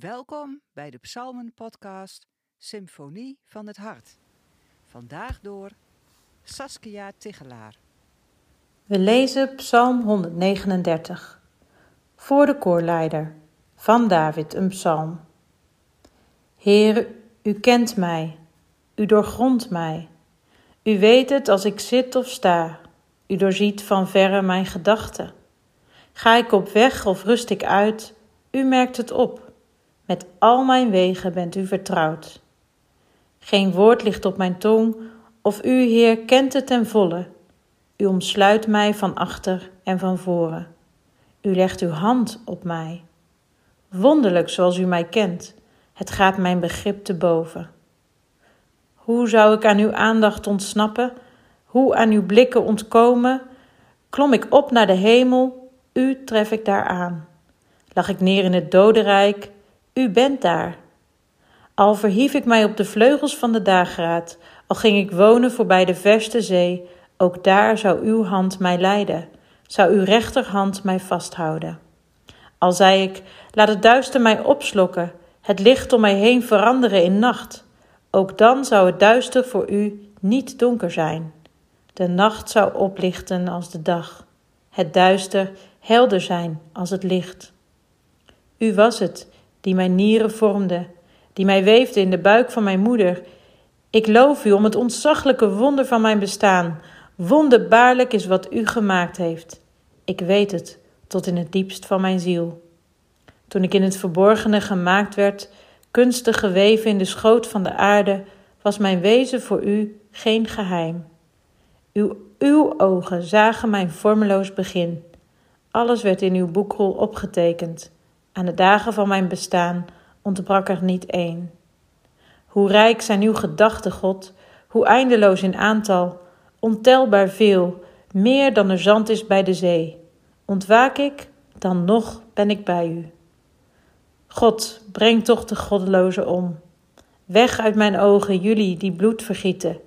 Welkom bij de Psalmen-podcast Symfonie van het Hart. Vandaag door Saskia Tigelaar. We lezen Psalm 139. Voor de koorleider van David een psalm. Heer, u kent mij, u doorgrondt mij. U weet het als ik zit of sta. U doorziet van verre mijn gedachten. Ga ik op weg of rust ik uit, u merkt het op. Met al mijn wegen bent u vertrouwd. Geen woord ligt op mijn tong, of u, Heer, kent het ten volle. U omsluit mij van achter en van voren. U legt uw hand op mij. Wonderlijk zoals u mij kent, het gaat mijn begrip te boven. Hoe zou ik aan uw aandacht ontsnappen? Hoe aan uw blikken ontkomen? Klom ik op naar de hemel, u tref ik daar aan. Lag ik neer in het dodenrijk, u bent daar. Al verhief ik mij op de vleugels van de dageraad, al ging ik wonen voorbij de verste zee, ook daar zou uw hand mij leiden, zou uw rechterhand mij vasthouden. Al zei ik, laat het duister mij opslokken, het licht om mij heen veranderen in nacht, ook dan zou het duister voor u niet donker zijn. De nacht zou oplichten als de dag, het duister helder zijn als het licht. U was het die mijn nieren vormde, die mij weefde in de buik van mijn moeder. Ik loof u om het ontzaglijke wonder van mijn bestaan. Wonderbaarlijk is wat u gemaakt heeft. Ik weet het tot in het diepst van mijn ziel. Toen ik in het verborgene gemaakt werd, kunstig geweven in de schoot van de aarde, was mijn wezen voor u geen geheim. Uw, uw ogen zagen mijn vormeloos begin. Alles werd in uw boekrol opgetekend. Aan de dagen van mijn bestaan ontbrak er niet één. Hoe rijk zijn uw gedachten, God, hoe eindeloos in aantal, ontelbaar veel, meer dan er zand is bij de zee. Ontwaak ik, dan nog ben ik bij u. God, breng toch de goddelozen om. Weg uit mijn ogen, jullie die bloed vergieten.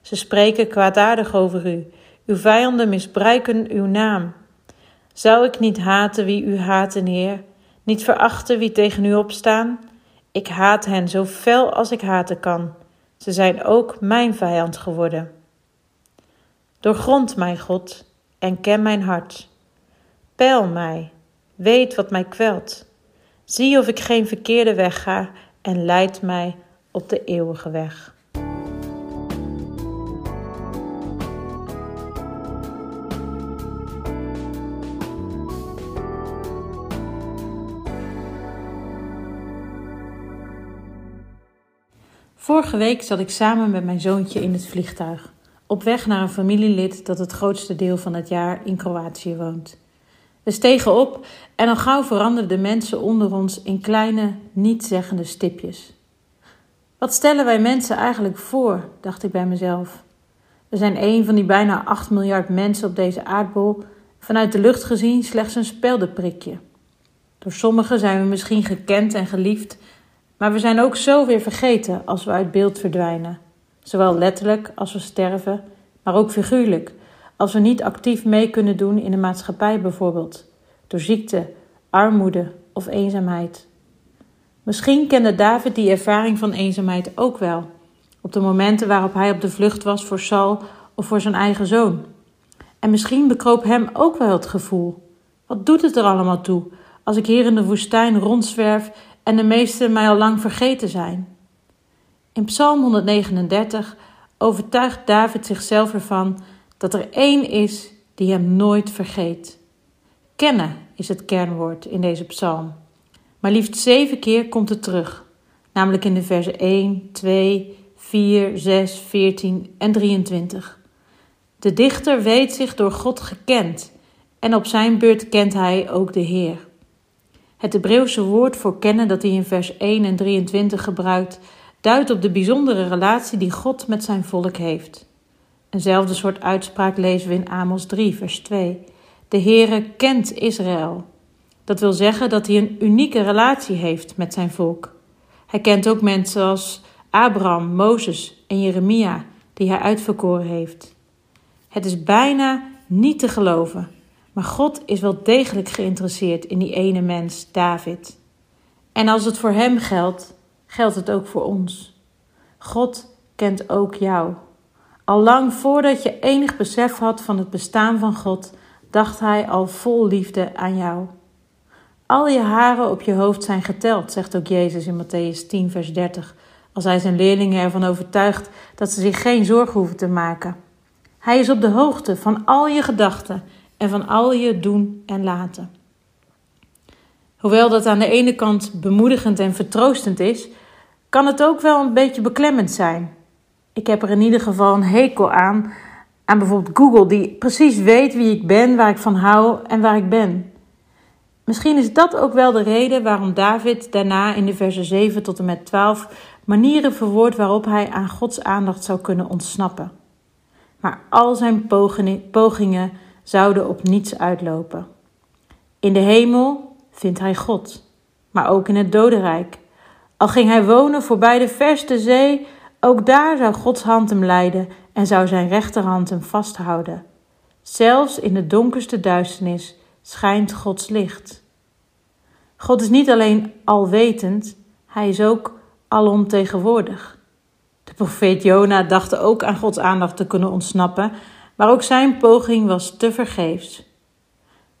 Ze spreken kwaadaardig over u. Uw vijanden misbruiken uw naam. Zou ik niet haten wie u haten, Heer? Niet verachten wie tegen u opstaan? Ik haat hen zo fel als ik haten kan. Ze zijn ook mijn vijand geworden. Doorgrond mij, God, en ken mijn hart. Peil mij, weet wat mij kwelt. Zie of ik geen verkeerde weg ga en leid mij op de eeuwige weg. Vorige week zat ik samen met mijn zoontje in het vliegtuig, op weg naar een familielid dat het grootste deel van het jaar in Kroatië woont. We stegen op en al gauw veranderden de mensen onder ons in kleine, nietzeggende stipjes. Wat stellen wij mensen eigenlijk voor, dacht ik bij mezelf. We zijn een van die bijna 8 miljard mensen op deze aardbol, vanuit de lucht gezien slechts een speldenprikje. Door sommigen zijn we misschien gekend en geliefd, maar we zijn ook zo weer vergeten als we uit beeld verdwijnen. Zowel letterlijk als we sterven, maar ook figuurlijk, als we niet actief mee kunnen doen in de maatschappij bijvoorbeeld, door ziekte, armoede of eenzaamheid. Misschien kende David die ervaring van eenzaamheid ook wel, op de momenten waarop hij op de vlucht was voor Saul of voor zijn eigen zoon. En misschien bekroop hem ook wel het gevoel: wat doet het er allemaal toe als ik hier in de woestijn rondzwerf en de meesten mij al lang vergeten zijn. In Psalm 139 overtuigt David zichzelf ervan dat er één is die hem nooit vergeet. Kennen is het kernwoord in deze psalm. Maar liefst zeven keer komt het terug, namelijk in de versen 1, 2, 4, 6, 14 en 23. De dichter weet zich door God gekend en op zijn beurt kent hij ook de Heer. Het Hebreeuwse woord voor kennen dat hij in vers 1 en 23 gebruikt, duidt op de bijzondere relatie die God met zijn volk heeft. Eenzelfde soort uitspraak lezen we in Amos 3, vers 2. De Heere kent Israël. Dat wil zeggen dat hij een unieke relatie heeft met zijn volk. Hij kent ook mensen als Abraham, Mozes en Jeremia, die hij uitverkoren heeft. Het is bijna niet te geloven maar God is wel degelijk geïnteresseerd in die ene mens, David. En als het voor hem geldt, geldt het ook voor ons. God kent ook jou. Al lang voordat je enig besef had van het bestaan van God, dacht hij al vol liefde aan jou. Al je haren op je hoofd zijn geteld, zegt ook Jezus in Matthäus 10, vers 30, als hij zijn leerlingen ervan overtuigt dat ze zich geen zorgen hoeven te maken. Hij is op de hoogte van al je gedachten en van al je doen en laten. Hoewel dat aan de ene kant bemoedigend en vertroostend is, kan het ook wel een beetje beklemmend zijn. Ik heb er in ieder geval een hekel aan, aan bijvoorbeeld Google, die precies weet wie ik ben, waar ik van hou en waar ik ben. Misschien is dat ook wel de reden waarom David daarna in de versen 7 tot en met 12 manieren verwoordt waarop hij aan Gods aandacht zou kunnen ontsnappen. Maar al zijn pogingen zouden op niets uitlopen. In de hemel vindt hij God, maar ook in het dodenrijk. Al ging hij wonen voorbij de verste zee, ook daar zou Gods hand hem leiden en zou zijn rechterhand hem vasthouden. Zelfs in de donkerste duisternis schijnt Gods licht. God is niet alleen alwetend, hij is ook alomtegenwoordig. De profeet Jona dacht ook aan Gods aandacht te kunnen ontsnappen, maar ook zijn poging was te vergeefs.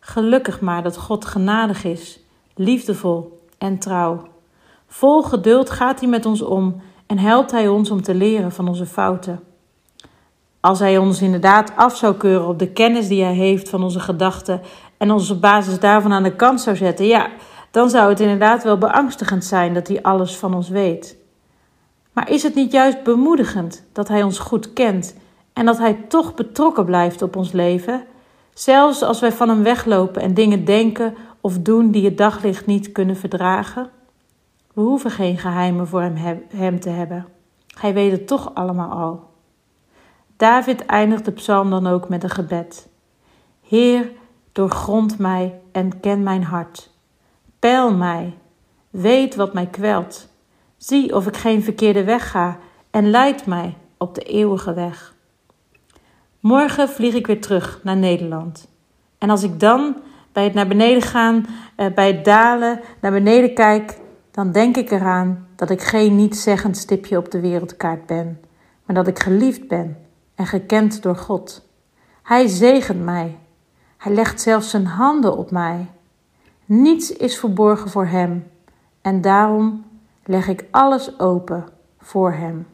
Gelukkig maar dat God genadig is, liefdevol en trouw. Vol geduld gaat hij met ons om en helpt hij ons om te leren van onze fouten. Als hij ons inderdaad af zou keuren op de kennis die hij heeft van onze gedachten en ons op basis daarvan aan de kant zou zetten, ja, dan zou het inderdaad wel beangstigend zijn dat hij alles van ons weet. Maar is het niet juist bemoedigend dat hij ons goed kent en dat hij toch betrokken blijft op ons leven, zelfs als wij van hem weglopen en dingen denken of doen die het daglicht niet kunnen verdragen? We hoeven geen geheimen voor hem, hem te hebben. Hij weet het toch allemaal al. David eindigt de psalm dan ook met een gebed. Heer, doorgrond mij en ken mijn hart. Peil mij, weet wat mij kwelt. Zie of ik geen verkeerde weg ga en leid mij op de eeuwige weg. Morgen vlieg ik weer terug naar Nederland. En als ik dan bij het naar beneden gaan, eh, bij het dalen, naar beneden kijk, dan denk ik eraan dat ik geen niet-zeggend stipje op de wereldkaart ben, maar dat ik geliefd ben en gekend door God. Hij zegent mij. Hij legt zelfs zijn handen op mij. Niets is verborgen voor Hem en daarom leg ik alles open voor Hem.